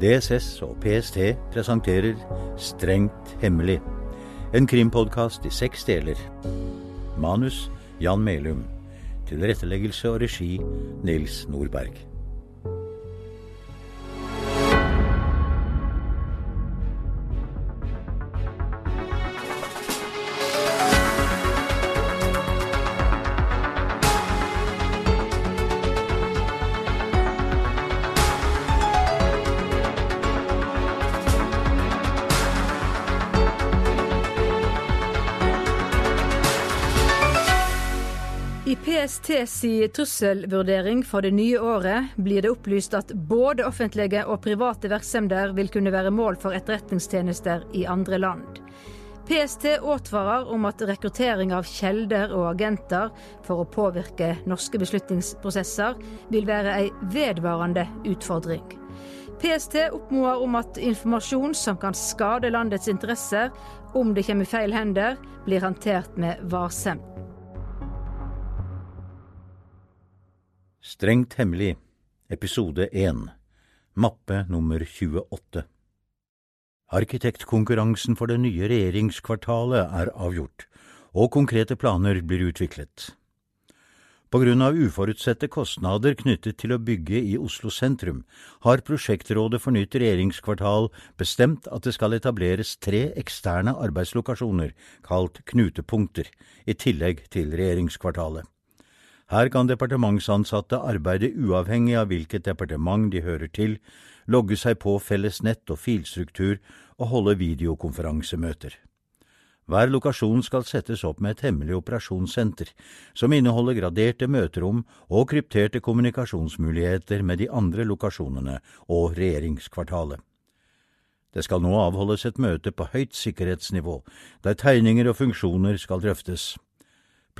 DSS og PST presenterer Strengt hemmelig. En krimpodkast i seks deler. Manus Jan Melum. Tilretteleggelse og regi Nils Nordberg. I PSTs trusselvurdering for det nye året blir det opplyst at både offentlige og private virksomheter vil kunne være mål for etterretningstjenester i andre land. PST advarer om at rekruttering av kjelder og agenter for å påvirke norske beslutningsprosesser vil være ei vedvarende utfordring. PST oppmoder om at informasjon som kan skade landets interesser, om det kommer i feil hender, blir håndtert med varsemd. Strengt hemmelig, episode 1, mappe nummer 28. Arkitektkonkurransen for det nye regjeringskvartalet er avgjort, og konkrete planer blir utviklet. På grunn av uforutsette kostnader knyttet til å bygge i Oslo sentrum, har Prosjektrådet for nytt regjeringskvartal bestemt at det skal etableres tre eksterne arbeidslokasjoner, kalt knutepunkter, i tillegg til regjeringskvartalet. Her kan departementsansatte arbeide uavhengig av hvilket departement de hører til, logge seg på felles nett og filstruktur og holde videokonferansemøter. Hver lokasjon skal settes opp med et hemmelig operasjonssenter, som inneholder graderte møterom og krypterte kommunikasjonsmuligheter med de andre lokasjonene og regjeringskvartalet. Det skal nå avholdes et møte på høyt sikkerhetsnivå, der tegninger og funksjoner skal drøftes.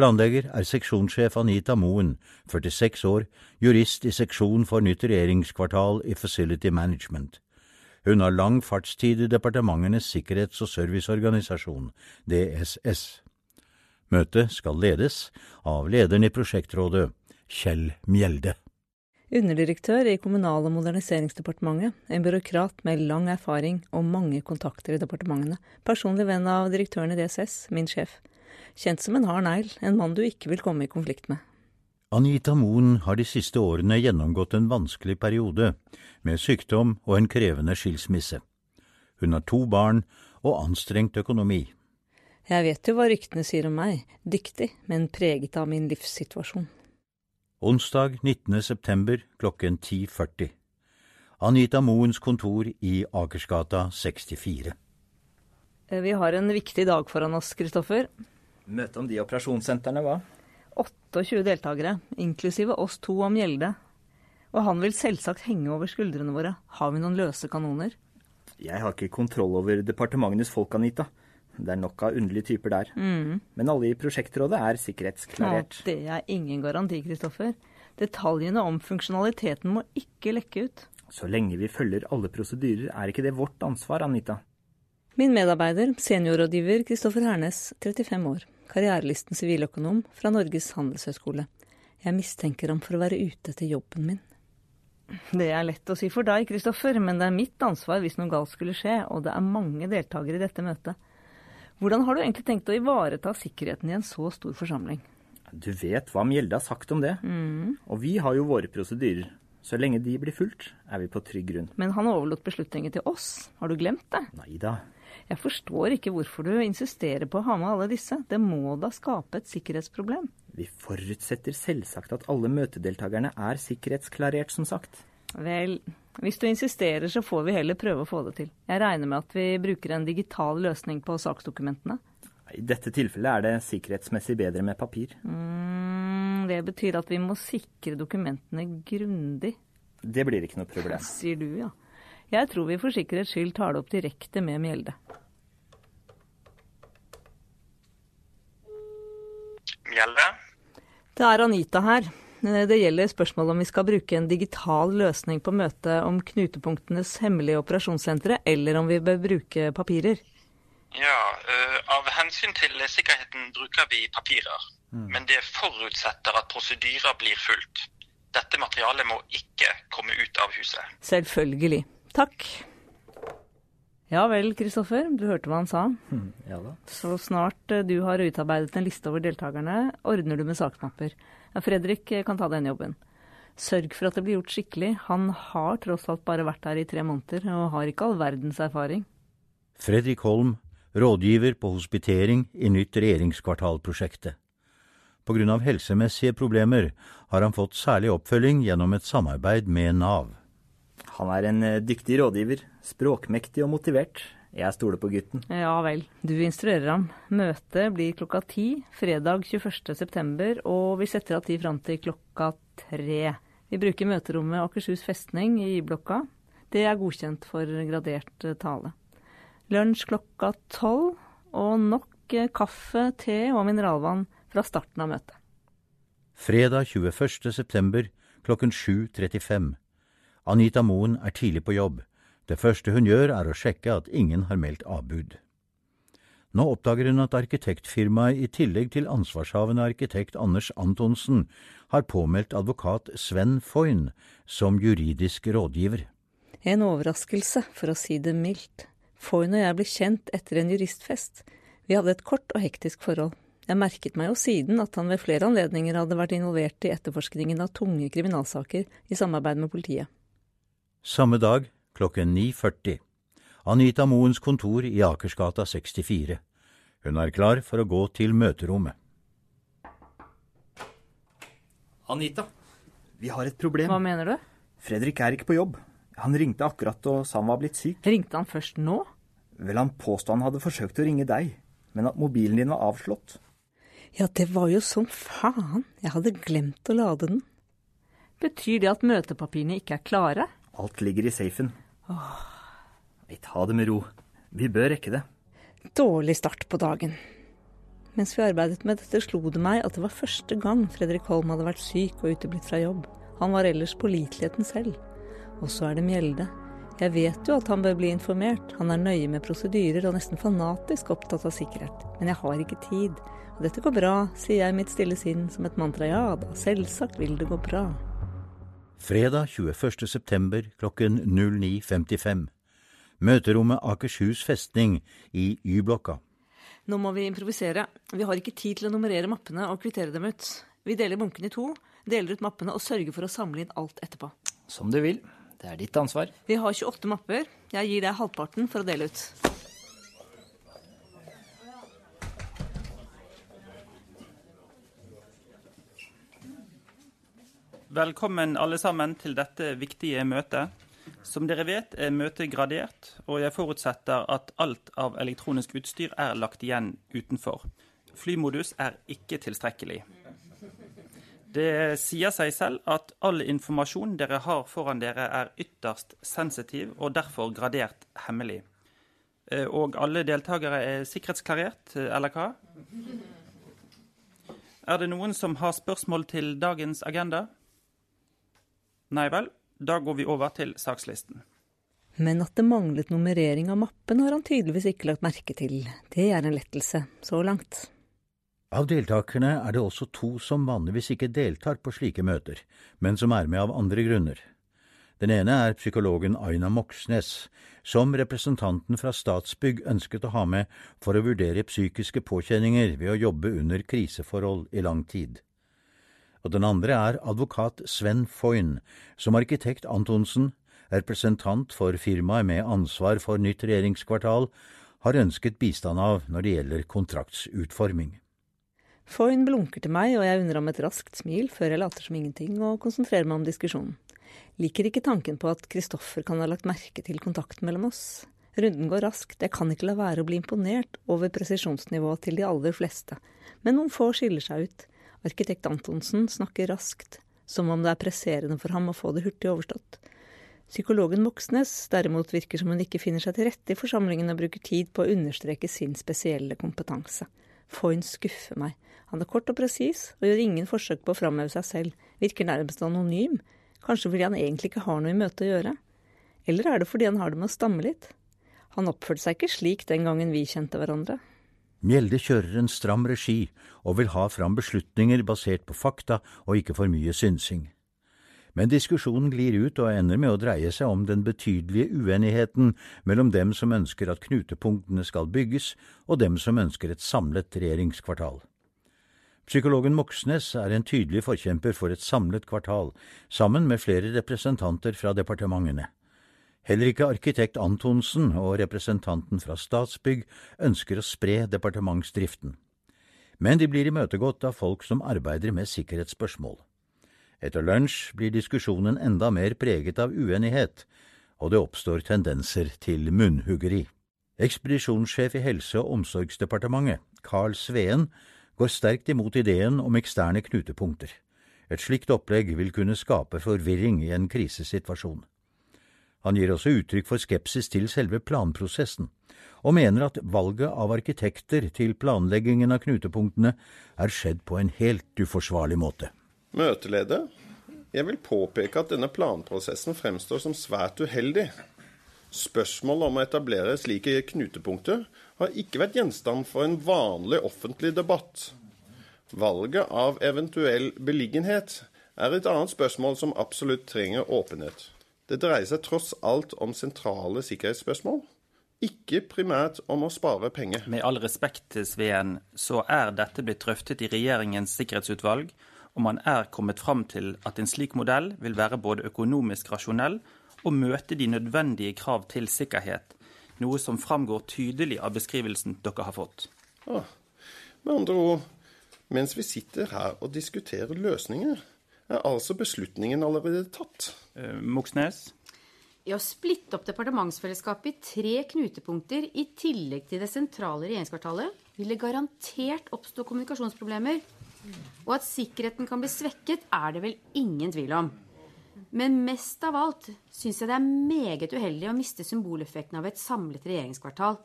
Planlegger er seksjonssjef Anita Moen, 46 år, jurist i seksjon for nytt regjeringskvartal i Facility Management. Hun har lang fartstid i Departementenes sikkerhets- og serviceorganisasjon, DSS. Møtet skal ledes av lederen i prosjektrådet, Kjell Mjelde. Underdirektør i Kommunal- og moderniseringsdepartementet, en byråkrat med lang erfaring og mange kontakter i departementene, personlig venn av direktøren i DSS, min sjef. Kjent som en hard negl, en mann du ikke vil komme i konflikt med. Anita Moen har de siste årene gjennomgått en vanskelig periode, med sykdom og en krevende skilsmisse. Hun har to barn og anstrengt økonomi. Jeg vet jo hva ryktene sier om meg, dyktig, men preget av min livssituasjon. Onsdag 19. september klokken 10.40. Anita Moens kontor i Akersgata 64. Eh, Vi har en viktig dag foran oss, Kristoffer. Møte om de operasjonssentrene, hva? 28 deltakere, inklusive oss to om Gjelde. Og han vil selvsagt henge over skuldrene våre. Har vi noen løse kanoner? Jeg har ikke kontroll over departementenes folk, Anita. Det er nok av underlige typer der. Men alle i prosjektrådet er sikkerhetsklarert. sikkerhetsklarert. det er ingen garanti, Kristoffer. Detaljene om funksjonaliteten må ikke lekke ut. Så lenge vi følger alle prosedyrer, er ikke det vårt ansvar, Anita. Min medarbeider, seniorrådgiver Kristoffer Hernes, 35 år, karrierelisten siviløkonom fra Norges handelshøyskole. Jeg mistenker ham for å være ute etter jobben min. Det er lett å si for deg, Kristoffer, men det er mitt ansvar hvis noe galt skulle skje, og det er mange deltakere i dette møtet. Hvordan har du egentlig tenkt å ivareta sikkerheten i en så stor forsamling? Du vet hva Mjelde har sagt om det. Og vi har jo våre prosedyrer. Så lenge de blir fulgt, er vi på trygg grunn. Men han overlot beslutningen til oss, har du glemt det? Nei da. Jeg forstår ikke hvorfor du insisterer på å ha med alle disse, det må da skape et sikkerhetsproblem. Vi forutsetter selvsagt at alle møtedeltakerne er sikkerhetsklarert, som sagt. Vel, hvis du insisterer så får vi heller prøve å få det til. Jeg regner med at vi bruker en digital løsning på saksdokumentene. I dette tilfellet er det sikkerhetsmessig bedre med papir. Mm, det betyr at vi må sikre dokumentene grundig, Det blir ikke noe problem. sier du ja. Jeg tror vi for sikkerhets skyld tar det opp direkte med Mjelde. Det er Anita her. Eh, Det gjelder spørsmålet om vi skal bruke en digital løsning på møtet om knutepunktenes hemmelige operasjonssentre, eller om vi bør bruke papirer. Ja, eh, av hensyn til sikkerheten bruker vi papirer. Men det forutsetter at prosedyrer blir fulgt. Dette materialet må ikke komme ut av huset. Selvfølgelig. Takk. Ja vel, Kristoffer, du hørte hva han sa. Ja da. Så snart eh, du har utarbeidet en liste over deltakerne, ordner du med sakmapper. Ja, Fredrik eh, kan ta den jobben. Sørg for at det blir gjort skikkelig. Han har tross alt bare vært her i tre måneder, og har ikke all verdens erfaring. Fredrik Holm, rådgiver på hospitering i Nytt regjeringskvartal-prosjektet. På grunn av helsemessige problemer har han fått særlig oppfølging gjennom et samarbeid med Nav. Han er en eh, dyktig rådgiver. Språkmektig og motivert. Jeg stoler på gutten. Ja vel, du instruerer ham. Møtet blir klokka ti fredag 21. september, og vi setter av tid fram til klokka tre. Vi bruker møterommet Akershus festning i Y-blokka. Det er godkjent for gradert eh, tale. Lunsj klokka tolv, og nok eh, kaffe, te og mineralvann fra starten av møtet. Fredag 21. september klokken 7.35. Anita Moen er tidlig på jobb. Det første hun gjør er å sjekke at ingen har meldt avbud. Nå oppdager hun at arkitektfirmaet i tillegg til ansvarshavende arkitekt Anders Antonsen har påmeldt advokat Sven Foyn som juridisk rådgiver. En overraskelse, for å si det mildt. Foyn og jeg ble kjent etter en juristfest. Vi hadde et kort og hektisk forhold. Jeg merket meg jo siden at han ved flere anledninger hadde vært involvert i etterforskningen av tunge kriminalsaker i samarbeid med politiet. Samme dag klokken 9.40. Anita Moens kontor i Akersgata 64. Hun er klar for å gå til møterommet. Anita, vi har et problem. Hva mener du? Fredrik er ikke på jobb. Han ringte akkurat og sa han var blitt syk. Ringte han først nå? Vel, han påstod han hadde forsøkt å ringe deg, men at mobilen din var avslått. Ja, det var jo som faen. Jeg hadde glemt å lade den. Betyr det at møtepapirene ikke er klare? Alt ligger i safen. «Vi tar det med ro. Vi bør rekke det. Dårlig start på dagen. Mens vi arbeidet med dette, slo det meg at det var første gang Fredrik Holm hadde vært syk og uteblitt fra jobb. Han var ellers påliteligheten selv. Og så er det Mjelde. Jeg vet jo at han bør bli informert. Han er nøye med prosedyrer og nesten fanatisk opptatt av sikkerhet. Men jeg har ikke tid. Og dette går bra, sier jeg i mitt stille sinn som et mantra. Ja da, selvsagt vil det gå bra. Fredag 21. september klokken 09.55. Møterommet Akershus festning i Y-blokka. Nå må vi improvisere. Vi har ikke tid til å nummerere mappene og kvittere dem ut. Vi deler bunkene i to, deler ut mappene og sørger for å samle inn alt etterpå. Som du vil. Det er ditt ansvar. Vi har 28 mapper. Jeg gir deg halvparten for å dele ut. Velkommen alle sammen til dette viktige møtet. Som dere vet er møtet gradert, og jeg forutsetter at alt av elektronisk utstyr er lagt igjen utenfor. Flymodus er ikke tilstrekkelig. Det sier seg selv at all informasjon dere har foran dere er ytterst sensitiv og derfor gradert hemmelig. Eh, Og alle deltakere er sikkerhetsklarert, eh, eller hva? Er det noen som har spørsmål til dagens agenda? Nei vel, da går vi over til sakslisten. Men at det manglet nummerering av mappen har han tydeligvis ikke lagt merke til. Det er en lettelse, så langt. Av deltakerne er det også to som vanligvis ikke deltar på slike møter, men som er med av andre grunner. Den ene er psykologen Aina Moxnes, som representanten fra Statsbygg ønsket å ha med for å vurdere psykiske påkjenninger ved å jobbe under kriseforhold i lang tid. Og den andre er advokat Sven Foyn, som arkitekt Antonsen, representant for firmaet med ansvar for nytt regjeringskvartal, har ønsket bistand av når det gjelder kontraktsutforming. Foyn blunker til meg, og jeg unner ham et raskt smil før jeg later som ingenting og konsentrerer meg om diskusjonen. Liker ikke tanken på at Kristoffer kan ha lagt merke til kontakten mellom oss. Runden går raskt, jeg kan ikke la være å bli imponert over presisjonsnivået til de aller fleste, men noen få skiller seg ut. Arkitekt Antonsen snakker raskt, som om det er presserende for ham å få det hurtig overstått. Psykologen Moxnes derimot virker som hun ikke finner seg til rette i forsamlingen og bruker tid på å understreke sin spesielle kompetanse. Foyn skuffer meg. Han er kort og presis, og gjør ingen forsøk på å framheve seg selv, virker nærmest anonym, kanskje fordi han egentlig ikke har noe i møtet å gjøre. Eller er det fordi han har det med å stamme litt? Han oppførte seg ikke slik den gangen vi kjente hverandre. Mjelde kjører en stram regi og vil ha fram beslutninger basert på fakta og ikke for mye synsing. Men diskusjonen glir ut og ender med å dreie seg om den betydelige uenigheten mellom dem som ønsker at knutepunktene skal bygges, og dem som ønsker et samlet regjeringskvartal. Psykologen Moxnes er en tydelig forkjemper for et samlet kvartal, sammen med flere representanter fra departementene. Heller ikke arkitekt Antonsen og representanten fra Statsbygg ønsker å spre departementsdriften. Men de blir imøtegått av folk som arbeider med sikkerhetsspørsmål. Etter lunsj blir diskusjonen enda mer preget av uenighet, og det oppstår tendenser til munnhuggeri. Ekspedisjonssjef i Helse- og omsorgsdepartementet, Carl Sveen, går sterkt imot ideen om eksterne knutepunkter. Et slikt opplegg vil kunne skape forvirring i en krisesituasjon. Han gir også uttrykk for skepsis til selve planprosessen, og mener at valget av arkitekter til planleggingen av knutepunktene er skjedd på en helt uforsvarlig måte. Møteleder, jeg vil påpeke at denne planprosessen fremstår som svært uheldig. Spørsmålet om å etablere slike knutepunkter har ikke vært gjenstand for en vanlig offentlig debatt. Valget av eventuell beliggenhet er et annet spørsmål som absolutt trenger åpenhet. Det dreier seg tross alt om sentrale sikkerhetsspørsmål, ikke primært om å spare penger. Med all respekt til Sveen, så er dette blitt drøftet i regjeringens sikkerhetsutvalg, og man er kommet fram til at en slik modell vil være både økonomisk rasjonell og møte de nødvendige krav til sikkerhet, noe som framgår tydelig av beskrivelsen dere har fått. Ah, med andre ord, mens vi sitter her og diskuterer løsninger, er altså beslutningen allerede tatt. Eh, Moxnes? I å splitte opp departementsfellesskapet i tre knutepunkter i tillegg til det sentrale regjeringskvartalet, ville garantert oppstå kommunikasjonsproblemer. Og at sikkerheten kan bli svekket, er det vel ingen tvil om. Men mest av alt syns jeg det er meget uheldig å miste symboleffekten av et samlet regjeringskvartal.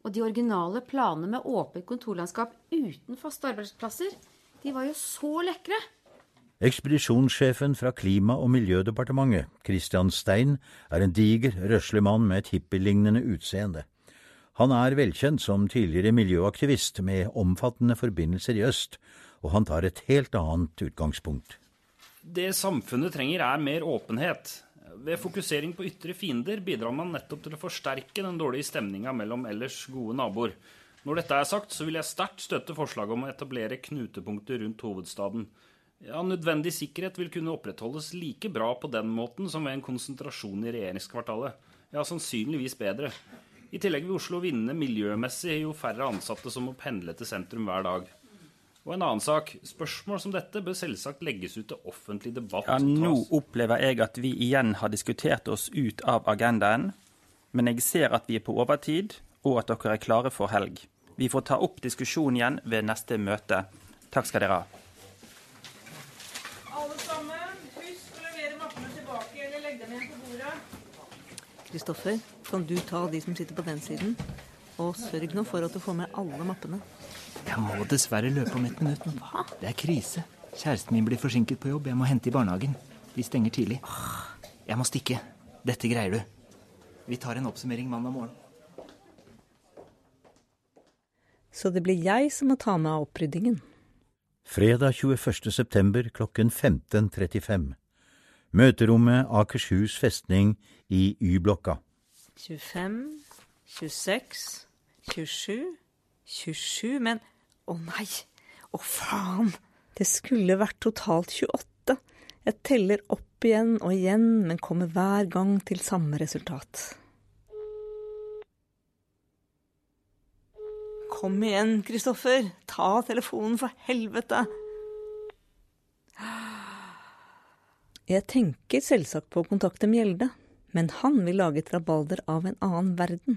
Og de originale planene med åpent kontorlandskap uten faste arbeidsplasser, de var jo så lekre. Ekspedisjonssjefen fra Klima- og miljødepartementet, Christian Stein, er en diger, røslig mann med et hippielignende utseende. Han er velkjent som tidligere miljøaktivist med omfattende forbindelser i øst, og han tar et helt annet utgangspunkt. Det samfunnet trenger, er mer åpenhet. Ved fokusering på ytre fiender bidrar man nettopp til å forsterke den dårlige stemninga mellom ellers gode naboer. Når dette er sagt, så vil jeg sterkt støtte forslaget om å etablere knutepunkter rundt hovedstaden. Ja, Nødvendig sikkerhet vil kunne opprettholdes like bra på den måten som ved en konsentrasjon i regjeringskvartalet. Ja, sannsynligvis bedre. I tillegg vil Oslo vinne miljømessig jo færre ansatte som må pendle til sentrum hver dag. Og en annen sak. Spørsmål som dette bør selvsagt legges ut til offentlig debatt. Ja, Nå opplever jeg at vi igjen har diskutert oss ut av agendaen. Men jeg ser at vi er på overtid, og at dere er klare for helg. Vi får ta opp diskusjonen igjen ved neste møte. Takk skal dere ha. Alle sammen, husk å levere mappene tilbake, eller legg dem igjen på bordet. Kristoffer, kan du ta de som sitter på den siden? Og sørg nå for at du får med alle mappene. Jeg må dessverre løpe om ett minutt. Hva? Det er krise. Kjæresten min blir forsinket på jobb. Jeg må hente i barnehagen. De stenger tidlig. Jeg må stikke. Dette greier du. Vi tar en oppsummering mandag morgen. Så det blir jeg som må ta meg av oppryddingen. Fredag 21. september klokken 15.35. Møterommet Akershus festning i Y-blokka. 25, 26, 27 27, men å nei, å faen! Det skulle vært totalt 28. Jeg teller opp igjen og igjen, men kommer hver gang til samme resultat. Kom igjen, Kristoffer. Ta telefonen, for helvete. Jeg tenker selvsagt på å kontakte Mjelde, men han vil lage et rabalder av en annen verden.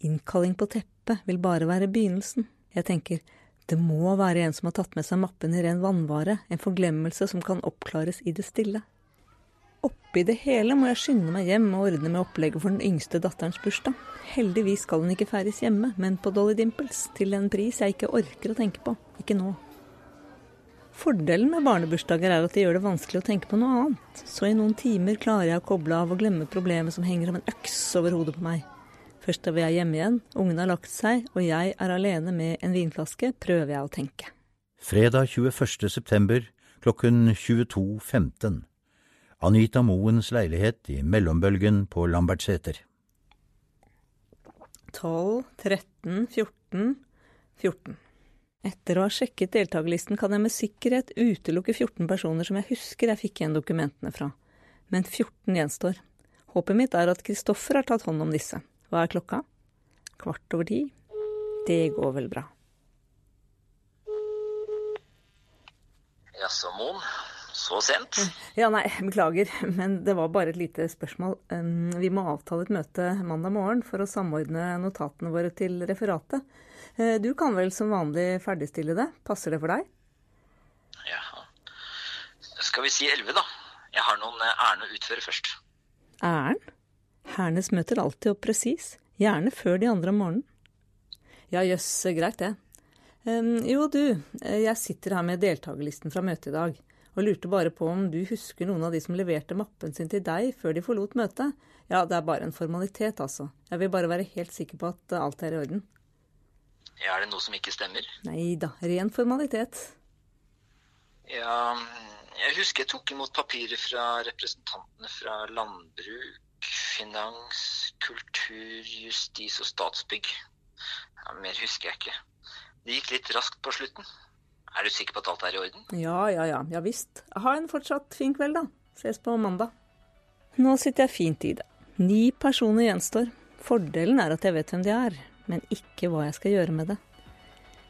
Innkalling på teppet vil bare være begynnelsen. Jeg tenker, det må være en som har tatt med seg mappen i ren vannvare, en forglemmelse som kan oppklares i det stille. Oppi det hele må jeg skynde meg hjem og ordne med opplegget for den yngste datterens bursdag. Heldigvis skal hun ikke feires hjemme, men på Dolly Dimples, til en pris jeg ikke orker å tenke på. Ikke nå. Fordelen med barnebursdager er at de gjør det vanskelig å tenke på noe annet, så i noen timer klarer jeg å koble av og glemme problemet som henger som en øks over hodet på meg. Først da vi er hjemme igjen, ungene har lagt seg og jeg er alene med en vinflaske, prøver jeg å tenke. Fredag 21. september klokken 22.15. Anita Moens leilighet i mellombølgen på Lambertseter. 12, 13, 14, 14. Etter å ha sjekket deltakerlisten kan jeg med sikkerhet utelukke 14 personer som jeg husker jeg fikk igjen dokumentene fra. Men 14 gjenstår. Håpet mitt er at Kristoffer har tatt hånd om disse. Hva er klokka? Kvart over ti. Det går vel bra. Jaså, Moen. Så sent? Ja, nei, beklager, men det var bare et lite spørsmål. Um, Vi må avtale et møte mandag morgen for å samordne notatene våre til referatet. Eh, Du kan vel som vanlig ferdigstille det? Passer det for deg? Ja. Skal vi si elleve, da? Jeg har noen eh, ærend å utføre først. Æren? Hernes møter alltid opp presis, gjerne før de andre om morgenen. Ja, jøss, greit det. Um, jo, du, eh, jeg sitter her med deltakerlisten fra møtet i dag, og lurte bare på om du husker noen av de som leverte mappen sin til deg før de forlot møtet? Ja, det er bare en formalitet, altså. Jeg vil bare være helt sikker på at eh, alt er i orden. Ja, er det noe som ikke stemmer? Nei da, ren formalitet. Ja, jeg husker jeg tok imot papirer fra representantene fra landbruk, finans, kultur, justis og statsbygg. Ja, mer husker jeg ikke. Det gikk litt raskt på slutten. Er du sikker på at alt er i orden? Ja, ja, ja, ja visst. Ha en fortsatt fin kveld, da. Ses på mandag. Nå sitter jeg fint i det. Ni personer gjenstår. Fordelen er at jeg vet hvem de er, men ikke hva jeg skal gjøre med det.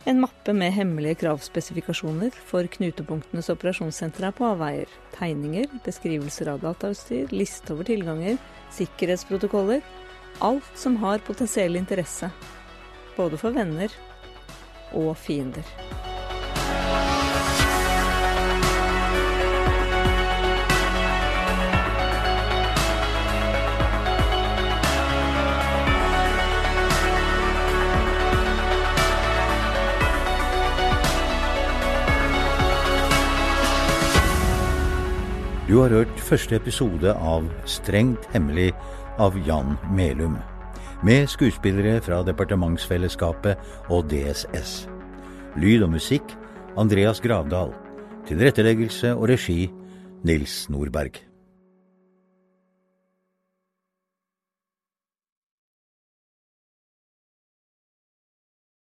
En mappe med hemmelige kravspesifikasjoner for knutepunktenes operasjonssenter er på avveier. Tegninger, beskrivelser av datautstyr, liste over tilganger, sikkerhetsprotokoller. Alt som har potensiell interesse. Både for venner og fiender. Du har hørt første episode av Strengt hemmelig av Jan Melum. Med skuespillere fra Departementsfellesskapet og DSS. Lyd og musikk Andreas Gravdal. Tilretteleggelse og regi Nils Nordberg.